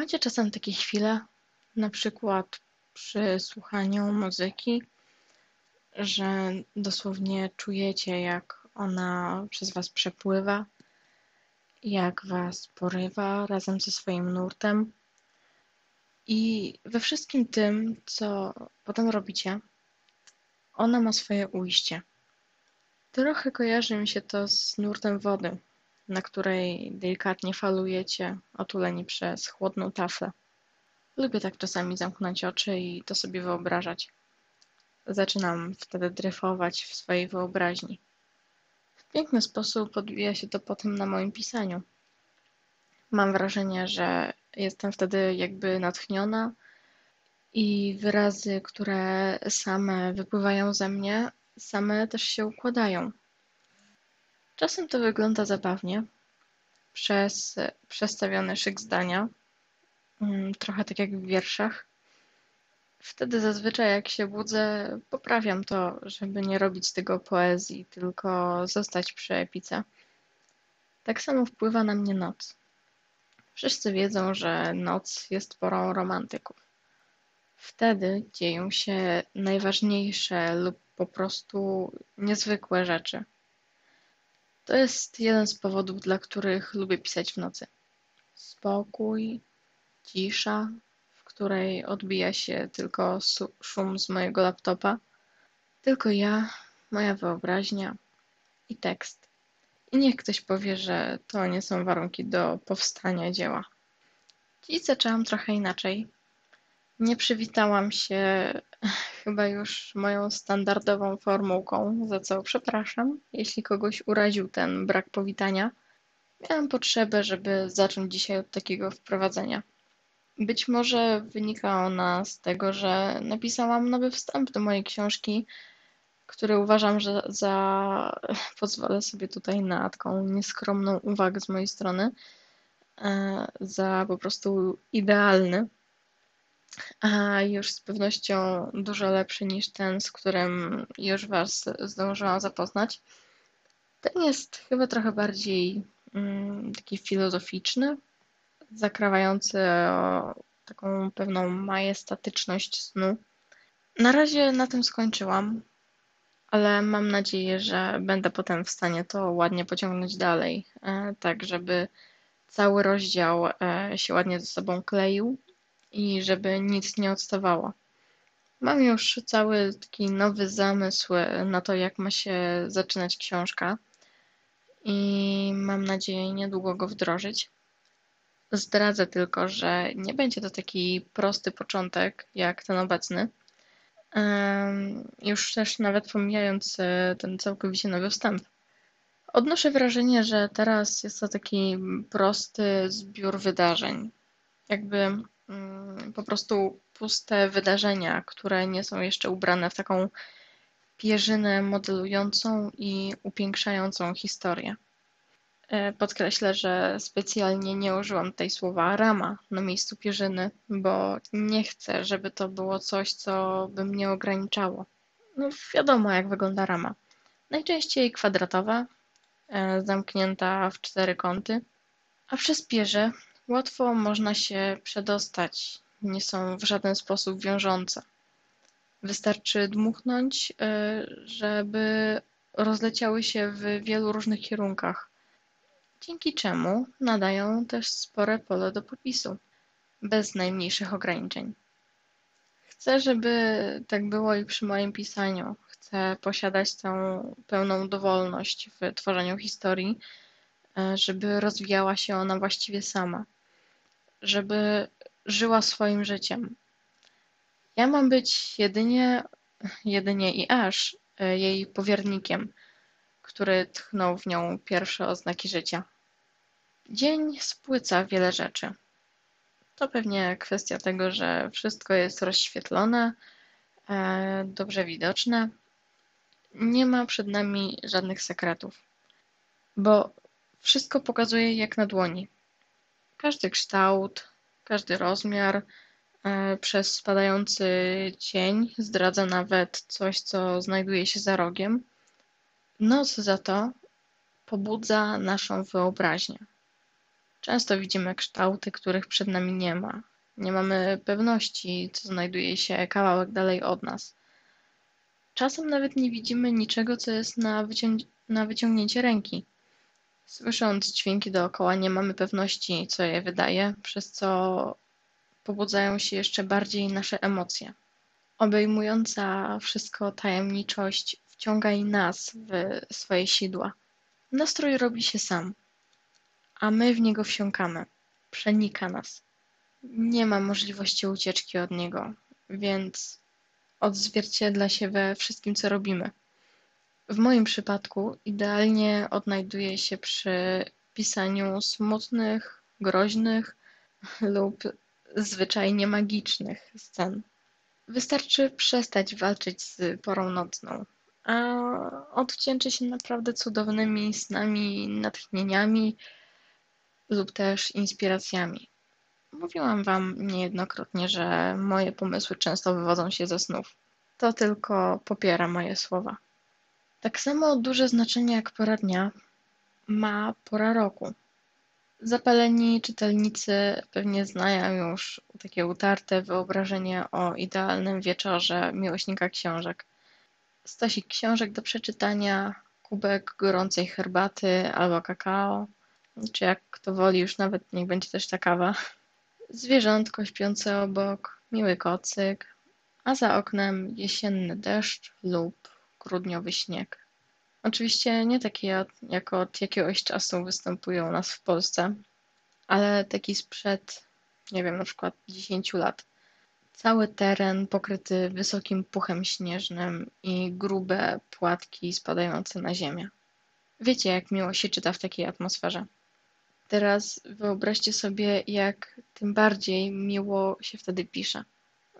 Macie czasem takie chwile, na przykład przy słuchaniu muzyki, że dosłownie czujecie, jak ona przez was przepływa, jak was porywa razem ze swoim nurtem. I we wszystkim tym, co potem robicie, ona ma swoje ujście. Trochę kojarzy mi się to z nurtem wody, na której delikatnie falujecie, otuleni przez chłodną taflę. Lubię tak czasami zamknąć oczy i to sobie wyobrażać. Zaczynam wtedy dryfować w swojej wyobraźni. W piękny sposób odbija się to potem na moim pisaniu. Mam wrażenie, że jestem wtedy jakby natchniona i wyrazy, które same wypływają ze mnie, same też się układają. Czasem to wygląda zabawnie, przez przestawiony szyk zdania, mm, trochę tak jak w wierszach. Wtedy zazwyczaj jak się budzę, poprawiam to, żeby nie robić tego poezji, tylko zostać przy epice. Tak samo wpływa na mnie noc. Wszyscy wiedzą, że noc jest porą romantyków. Wtedy dzieją się najważniejsze lub po prostu niezwykłe rzeczy. To jest jeden z powodów, dla których lubię pisać w nocy. Spokój, cisza, w której odbija się tylko szum z mojego laptopa, tylko ja, moja wyobraźnia i tekst. I niech ktoś powie, że to nie są warunki do powstania dzieła. Dziś zaczęłam trochę inaczej. Nie przywitałam się chyba już moją standardową formułką, za co przepraszam, jeśli kogoś uraził ten brak powitania. Miałam potrzebę, żeby zacząć dzisiaj od takiego wprowadzenia. Być może wynika ona z tego, że napisałam nowy wstęp do mojej książki, który uważam, że za pozwolę sobie tutaj na taką nieskromną uwagę z mojej strony, e, za po prostu idealny a już z pewnością dużo lepszy niż ten, z którym już Was zdążyłam zapoznać. Ten jest chyba trochę bardziej mm, taki filozoficzny, zakrawający o taką pewną majestatyczność snu. Na razie na tym skończyłam, ale mam nadzieję, że będę potem w stanie to ładnie pociągnąć dalej, e, tak żeby cały rozdział e, się ładnie ze sobą kleił i żeby nic nie odstawało. Mam już cały taki nowy zamysł na to, jak ma się zaczynać książka i mam nadzieję niedługo go wdrożyć. Zdradzę tylko, że nie będzie to taki prosty początek jak ten obecny. Już też nawet pomijając e, ten całkowicie nowy wstęp. Odnoszę wrażenie, że teraz jest to taki prosty zbiór wydarzeń. Jakby po prostu puste wydarzenia, które nie są jeszcze ubrane w taką pierzynę modelującą i upiększającą historię. E, podkreślę, że specjalnie nie użyłam tej słowa rama na miejscu pierzyny, bo nie chcę, żeby to było coś, co by mnie ograniczało. No, wiadomo, jak wygląda rama. Najczęściej kwadratowa, e, zamknięta w cztery kąty, a przez pierze Łatwo można się przedostać, nie są w żaden sposób wiążące. Wystarczy dmuchnąć, e, żeby rozleciały się w wielu różnych kierunkach, dzięki czemu nadają też spore pole do popisu, bez najmniejszych ograniczeń. Chcę, żeby tak było i przy moim pisaniu. Chcę posiadać tę pełną dowolność w tworzeniu historii, e, żeby rozwijała się ona właściwie sama żeby żyła swoim życiem. Ja mam być jedynie, jedynie i aż e, jej powiernikiem, który tchnął w nią pierwsze oznaki życia. Dzień spłyca wiele rzeczy. To pewnie kwestia tego, że wszystko jest rozświetlone, e, dobrze widoczne. Nie ma przed nami żadnych sekretów, bo wszystko pokazuje jak na dłoni. Każdy kształt, każdy rozmiar e, przez spadający cień zdradza nawet coś, co znajduje się za rogiem. Noc za to pobudza naszą wyobraźnię. Często widzimy kształty, których przed nami nie ma. Nie mamy pewności, co znajduje się kawałek dalej od nas. Czasem nawet nie widzimy niczego, co jest na, wycią- na wyciągnięcie ręki. Słysząc dźwięki dookoła, nie mamy pewności, co je wydaje, przez co pobudzają się jeszcze bardziej nasze emocje. Obejmująca wszystko tajemniczość wciąga i nas w swoje sidła. Nastrój robi się sam, a my w niego wsiąkamy. Przenika nas. Nie ma możliwości ucieczki od niego, więc odzwierciedla się we wszystkim, co robimy. W moim przypadku idealnie odnajduje się przy pisaniu smutnych, groźnych lub zwyczajnie magicznych scen. Wystarczy przestać walczyć z porą nocną, a odwdzięczy się naprawdę cudownymi snami, natchnieniami lub też inspiracjami. Mówiłam Wam niejednokrotnie, że moje pomysły często wywodzą się ze snów. To tylko popiera moje słowa. Tak samo duże znaczenie jak pora dnia ma pora roku. Zapaleni czytelnicy pewnie znają już takie utarte wyobrażenie o idealnym wieczorze miłośnika książek. Stosik książek do przeczytania, kubek gorącej herbaty albo kakao, czy jak kto woli, już nawet niech będzie też ta kawa. Zwierzątko śpiące obok, miły kocyk, a za oknem jesienny deszcz lub grudniowy śnieg. Oczywiście nie takie, jak od jakiegoś czasu występują u nas w Polsce, ale taki sprzed, nie wiem, na przykład 10 lat. Cały teren pokryty wysokim puchem śnieżnym i grube płatki spadające na ziemię. Wiecie, jak miło się czyta w takiej atmosferze. Teraz wyobraźcie sobie, jak tym bardziej miło się wtedy pisze.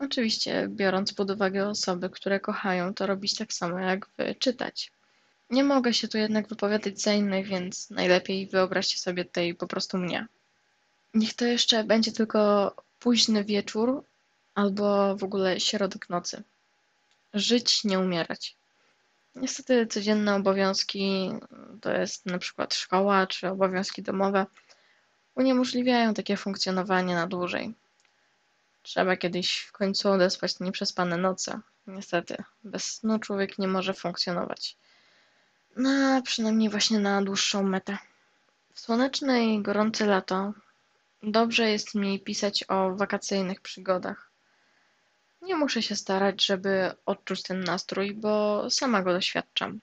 Oczywiście, biorąc pod uwagę osoby, które kochają to robić tak samo jak wy czytać. Nie mogę się tu jednak wypowiadać za innych, więc najlepiej wyobraźcie sobie tutaj po prostu mnie. Niech to jeszcze będzie tylko późny wieczór albo w ogóle środek nocy. Żyć, nie umierać. Niestety codzienne obowiązki, to jest na przykład szkoła czy obowiązki domowe, uniemożliwiają takie funkcjonowanie na dłużej. Trzeba kiedyś w końcu odespać nieprzespane noce. Niestety, bez snu człowiek nie może funkcjonować. No, przynajmniej właśnie na dłuższą metę. W słoneczne i gorące lato dobrze jest mi pisać o wakacyjnych przygodach. Nie muszę się starać, żeby odczuć ten nastrój, bo sama go doświadczam.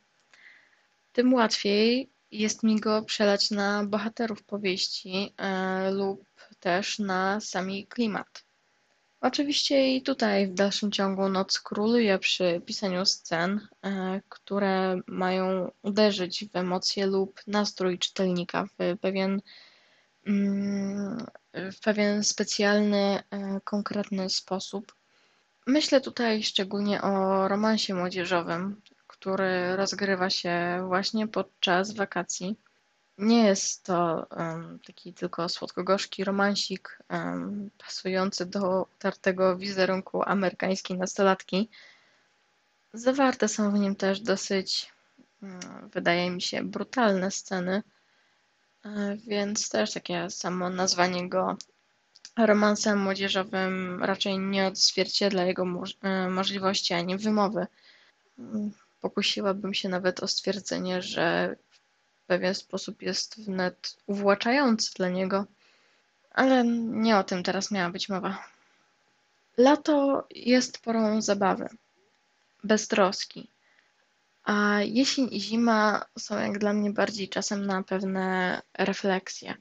Tym łatwiej jest mi go przelać na bohaterów powieści e, lub też na sami klimat. Oczywiście i tutaj w dalszym ciągu noc króluje przy pisaniu scen, e, które mają uderzyć w emocje lub nastrój czytelnika w pewien, mm, w pewien specjalny, e, konkretny sposób. Myślę tutaj szczególnie o romansie młodzieżowym, który rozgrywa się właśnie podczas wakacji. Nie jest to um, taki tylko słodko-gorzki romansik um, pasujący do utartego wizerunku amerykańskiej nastolatki. Zawarte są w nim też dosyć, um, wydaje mi się, brutalne sceny, e, więc też takie samo nazwanie go romansem młodzieżowym raczej nie odzwierciedla jego e, możliwości ani wymowy. Pokusiłabym się nawet o stwierdzenie, że pewien sposób jest wnet uwłaczający dla niego, ale nie o tym teraz miała być mowa. Lato jest porą zabawy, beztroski, a jesień i zima są jak dla mnie bardziej czasem na pewne refleksje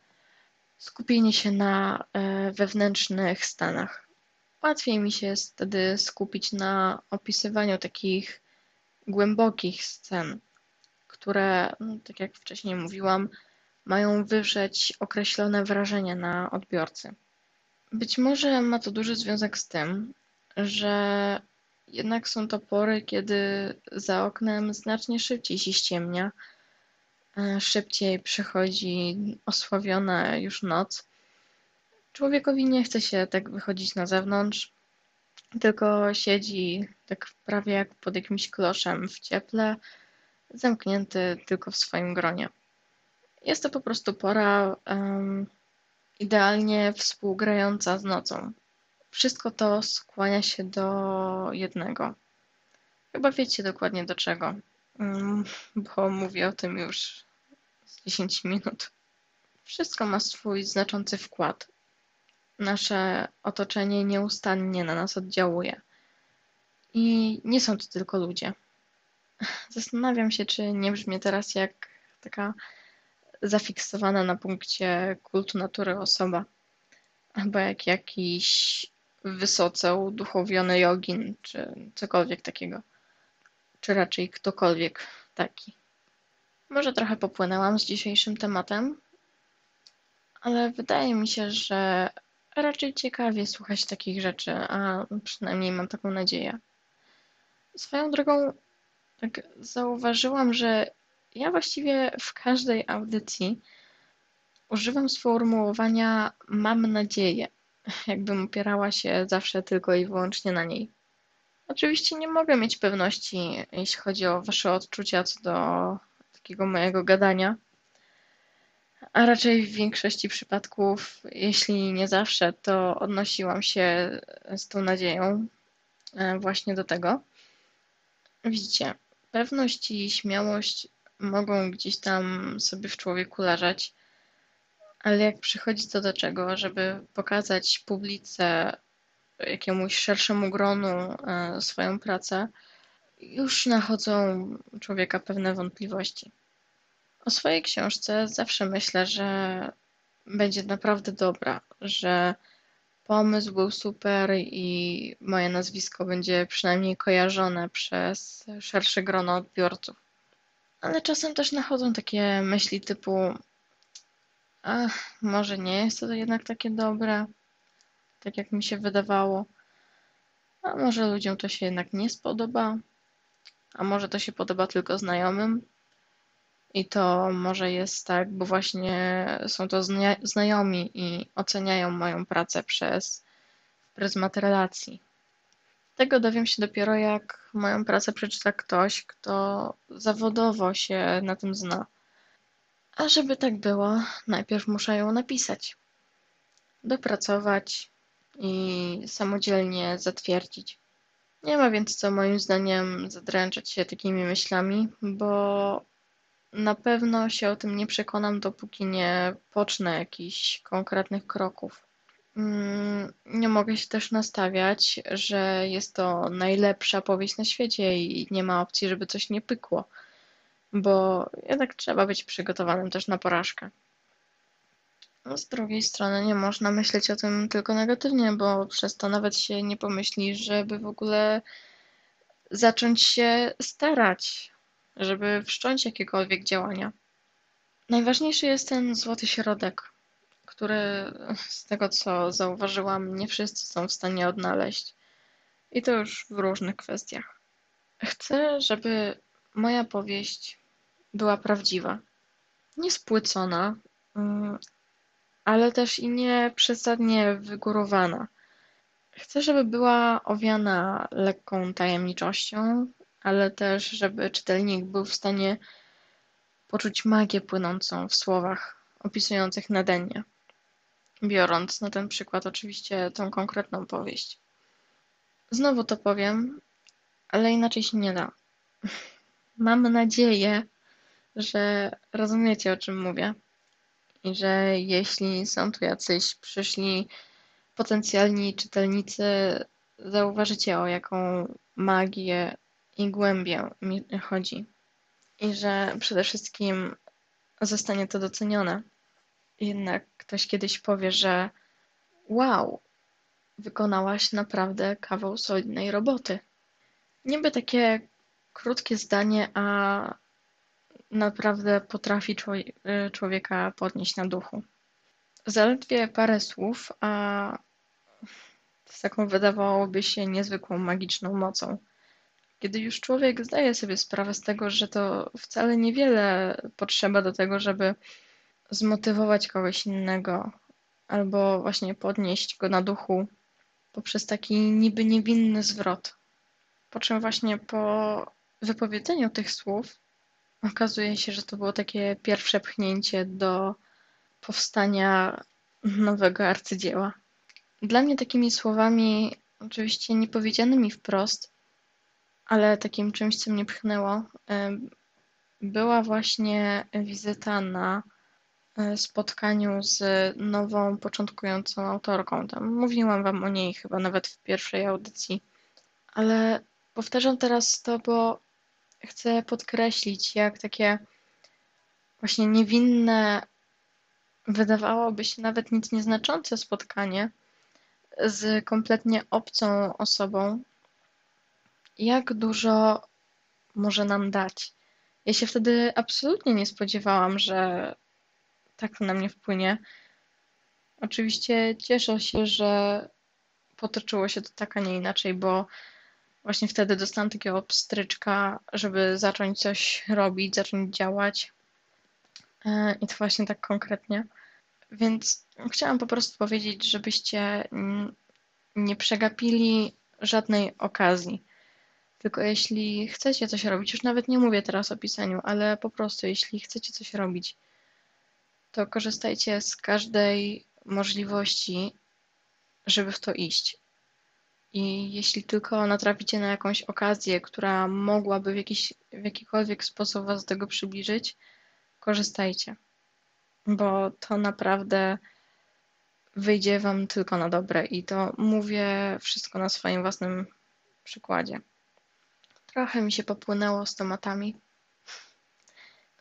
skupienie się na e, wewnętrznych stanach. Łatwiej mi się wtedy skupić na opisywaniu takich głębokich scen, które, no, tak jak wcześniej mówiłam, mają wywrzeć określone wrażenie na odbiorcy. Być może ma to duży związek z tym, że jednak są to pory, kiedy za oknem znacznie szybciej się ściemnia, E, szybciej przychodzi osławiona już noc. Człowiekowi nie chce się tak wychodzić na zewnątrz, tylko siedzi tak prawie jak pod jakimś kloszem w cieple, zamknięty tylko w swoim gronie. Jest to po prostu pora, um, idealnie współgrająca z nocą. Wszystko to skłania się do jednego. Chyba wiecie dokładnie do czego, bo mówię o tym już z 10 minut. Wszystko ma swój znaczący wkład. Nasze otoczenie nieustannie na nas oddziałuje. I nie są to tylko ludzie. Zastanawiam się, czy nie brzmię teraz jak taka zafiksowana na punkcie kultu natury osoba, albo jak jakiś wysoce uduchowiony jogin, czy cokolwiek takiego, czy raczej ktokolwiek taki. Może trochę popłynęłam z dzisiejszym tematem, ale wydaje mi się, że raczej ciekawie słuchać takich rzeczy, a przynajmniej mam taką nadzieję. Swoją drogą, tak zauważyłam, że ja właściwie w każdej audycji używam sformułowania mam nadzieję, jakbym opierała się zawsze tylko i wyłącznie na niej. Oczywiście nie mogę mieć pewności, jeśli chodzi o Wasze odczucia co do takiego mojego gadania, a raczej w większości przypadków, jeśli nie zawsze, to odnosiłam się z tą nadzieją e, właśnie do tego. Widzicie, pewność i śmiałość mogą gdzieś tam sobie w człowieku leżeć, ale jak przychodzi to do czego, żeby pokazać publice, jakiemuś szerszemu gronu e, swoją pracę, już nachodzą człowieka pewne wątpliwości. O swojej książce zawsze myślę, że będzie naprawdę dobra, że pomysł był super i moje nazwisko będzie przynajmniej kojarzone przez szersze grono odbiorców. Ale czasem też nachodzą takie myśli typu ach, może nie jest to jednak takie dobre, tak jak mi się wydawało. A może ludziom to się jednak nie spodoba, a może to się podoba tylko znajomym. I to może jest tak, bo właśnie są to zna znajomi i oceniają moją pracę przez pryzmat relacji. Tego dowiem się dopiero jak moją pracę przeczyta ktoś, kto zawodowo się na tym zna. A żeby tak było, najpierw muszę ją napisać, dopracować i samodzielnie zatwierdzić. Nie ma więc co moim zdaniem zadręczać się takimi myślami, bo na pewno się o tym nie przekonam, dopóki nie pocznę jakichś konkretnych kroków. Mm, nie mogę się też nastawiać, że jest to najlepsza powieść na świecie i nie ma opcji, żeby coś nie pykło, bo jednak trzeba być przygotowanym też na porażkę. No, z drugiej strony nie można myśleć o tym tylko negatywnie, bo przez to nawet się nie pomyśli, żeby w ogóle zacząć się starać, żeby wszcząć jakiekolwiek działania. Najważniejszy jest ten złoty środek, który z tego co zauważyłam, nie wszyscy są w stanie odnaleźć. I to już w różnych kwestiach. Chcę, żeby moja powieść była prawdziwa. Nie spłycona, mm, ale też i nie przesadnie wygórowana. Chcę, żeby była owiana lekką tajemniczością, ale też, żeby czytelnik był w stanie poczuć magię płynącą w słowach opisujących Nadenię biorąc na ten przykład oczywiście tą konkretną powieść. Znowu to powiem, ale inaczej się nie da. Mam nadzieję, że rozumiecie o czym mówię i że jeśli są tu jacyś przyszli potencjalni czytelnicy, zauważycie o jaką magię i głębię mi chodzi. I że przede wszystkim zostanie to docenione jednak ktoś kiedyś powie, że wow, wykonałaś naprawdę kawał solidnej roboty. Niby takie krótkie zdanie, a naprawdę potrafi człowieka podnieść na duchu. Zaledwie parę słów, a z taką wydawałoby się niezwykłą magiczną mocą. Kiedy już człowiek zdaje sobie sprawę z tego, że to wcale niewiele potrzeba do tego, żeby zmotywować kogoś innego albo właśnie podnieść go na duchu poprzez taki niby niewinny zwrot. Po czym właśnie po wypowiedzeniu tych słów okazuje się, że to było takie pierwsze pchnięcie do powstania nowego arcydzieła. Dla mnie takimi słowami, oczywiście niepowiedzianymi wprost, ale takim czymś, co mnie pchnęło, była właśnie wizyta na e, spotkaniu z nową, początkującą autorką. Tam mówiłam Wam o niej chyba nawet w pierwszej audycji, ale powtarzam teraz to, bo chcę podkreślić, jak takie właśnie niewinne, wydawałoby się nawet nic nieznaczące spotkanie z kompletnie obcą osobą, jak dużo może nam dać. Ja się wtedy absolutnie nie spodziewałam, że tak to na mnie wpłynie. Oczywiście cieszę się, że potoczyło się to tak, a nie inaczej, bo właśnie wtedy dostałam takiego pstryczka, żeby zacząć coś robić, zacząć działać. E, I to właśnie tak konkretnie. Więc chciałam po prostu powiedzieć, żebyście nie przegapili żadnej okazji. Tylko jeśli chcecie coś robić, już nawet nie mówię teraz o pisaniu, ale po prostu jeśli chcecie coś robić, to korzystajcie z każdej możliwości, żeby w to iść. I jeśli tylko natraficie na jakąś okazję, która mogłaby w, jakiś, w jakikolwiek sposób Was do tego przybliżyć, korzystajcie. Bo to naprawdę wyjdzie Wam tylko na dobre i to mówię wszystko na swoim własnym przykładzie. Trochę mi się popłynęło z tematami.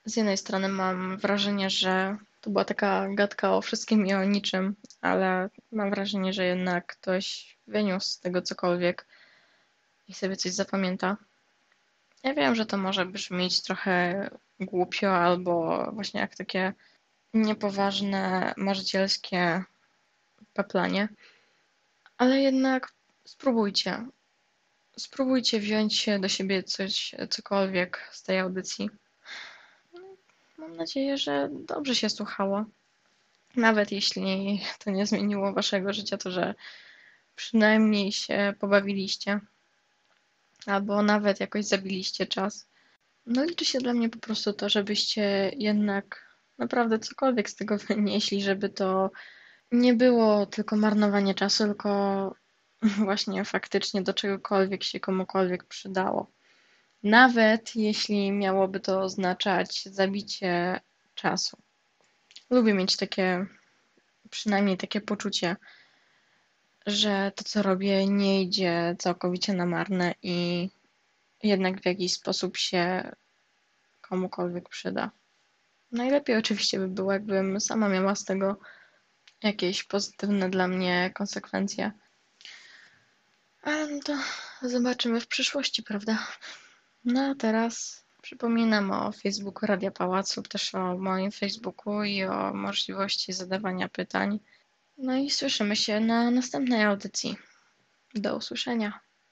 Z jednej strony mam wrażenie, że to była taka gadka o wszystkim i o niczym, ale mam wrażenie, że jednak ktoś wyniósł z tego cokolwiek i sobie coś zapamięta. Ja wiem, że to może brzmieć trochę głupio albo właśnie jak takie niepoważne, marzycielskie peplanie, ale jednak spróbujcie spróbujcie wziąć do siebie coś, cokolwiek z tej audycji. Mam nadzieję, że dobrze się słuchało. Nawet jeśli to nie zmieniło waszego życia, to że przynajmniej się pobawiliście. Albo nawet jakoś zabiliście czas. No liczy się dla mnie po prostu to, żebyście jednak naprawdę cokolwiek z tego wynieśli, żeby to nie było tylko marnowanie czasu, tylko właśnie faktycznie do czegokolwiek się komukolwiek przydało. Nawet jeśli miałoby to oznaczać zabicie czasu. Lubię mieć takie, przynajmniej takie poczucie, że to, co robię, nie idzie całkowicie na marne i jednak w jakiś sposób się komukolwiek przyda. Najlepiej oczywiście by było, jakbym sama miała z tego jakieś pozytywne dla mnie konsekwencje. Ale no to zobaczymy w przyszłości, prawda? No a teraz przypominam o Facebooku Radia Pałacu, też o moim Facebooku i o możliwości zadawania pytań. No i słyszymy się na następnej audycji. Do usłyszenia.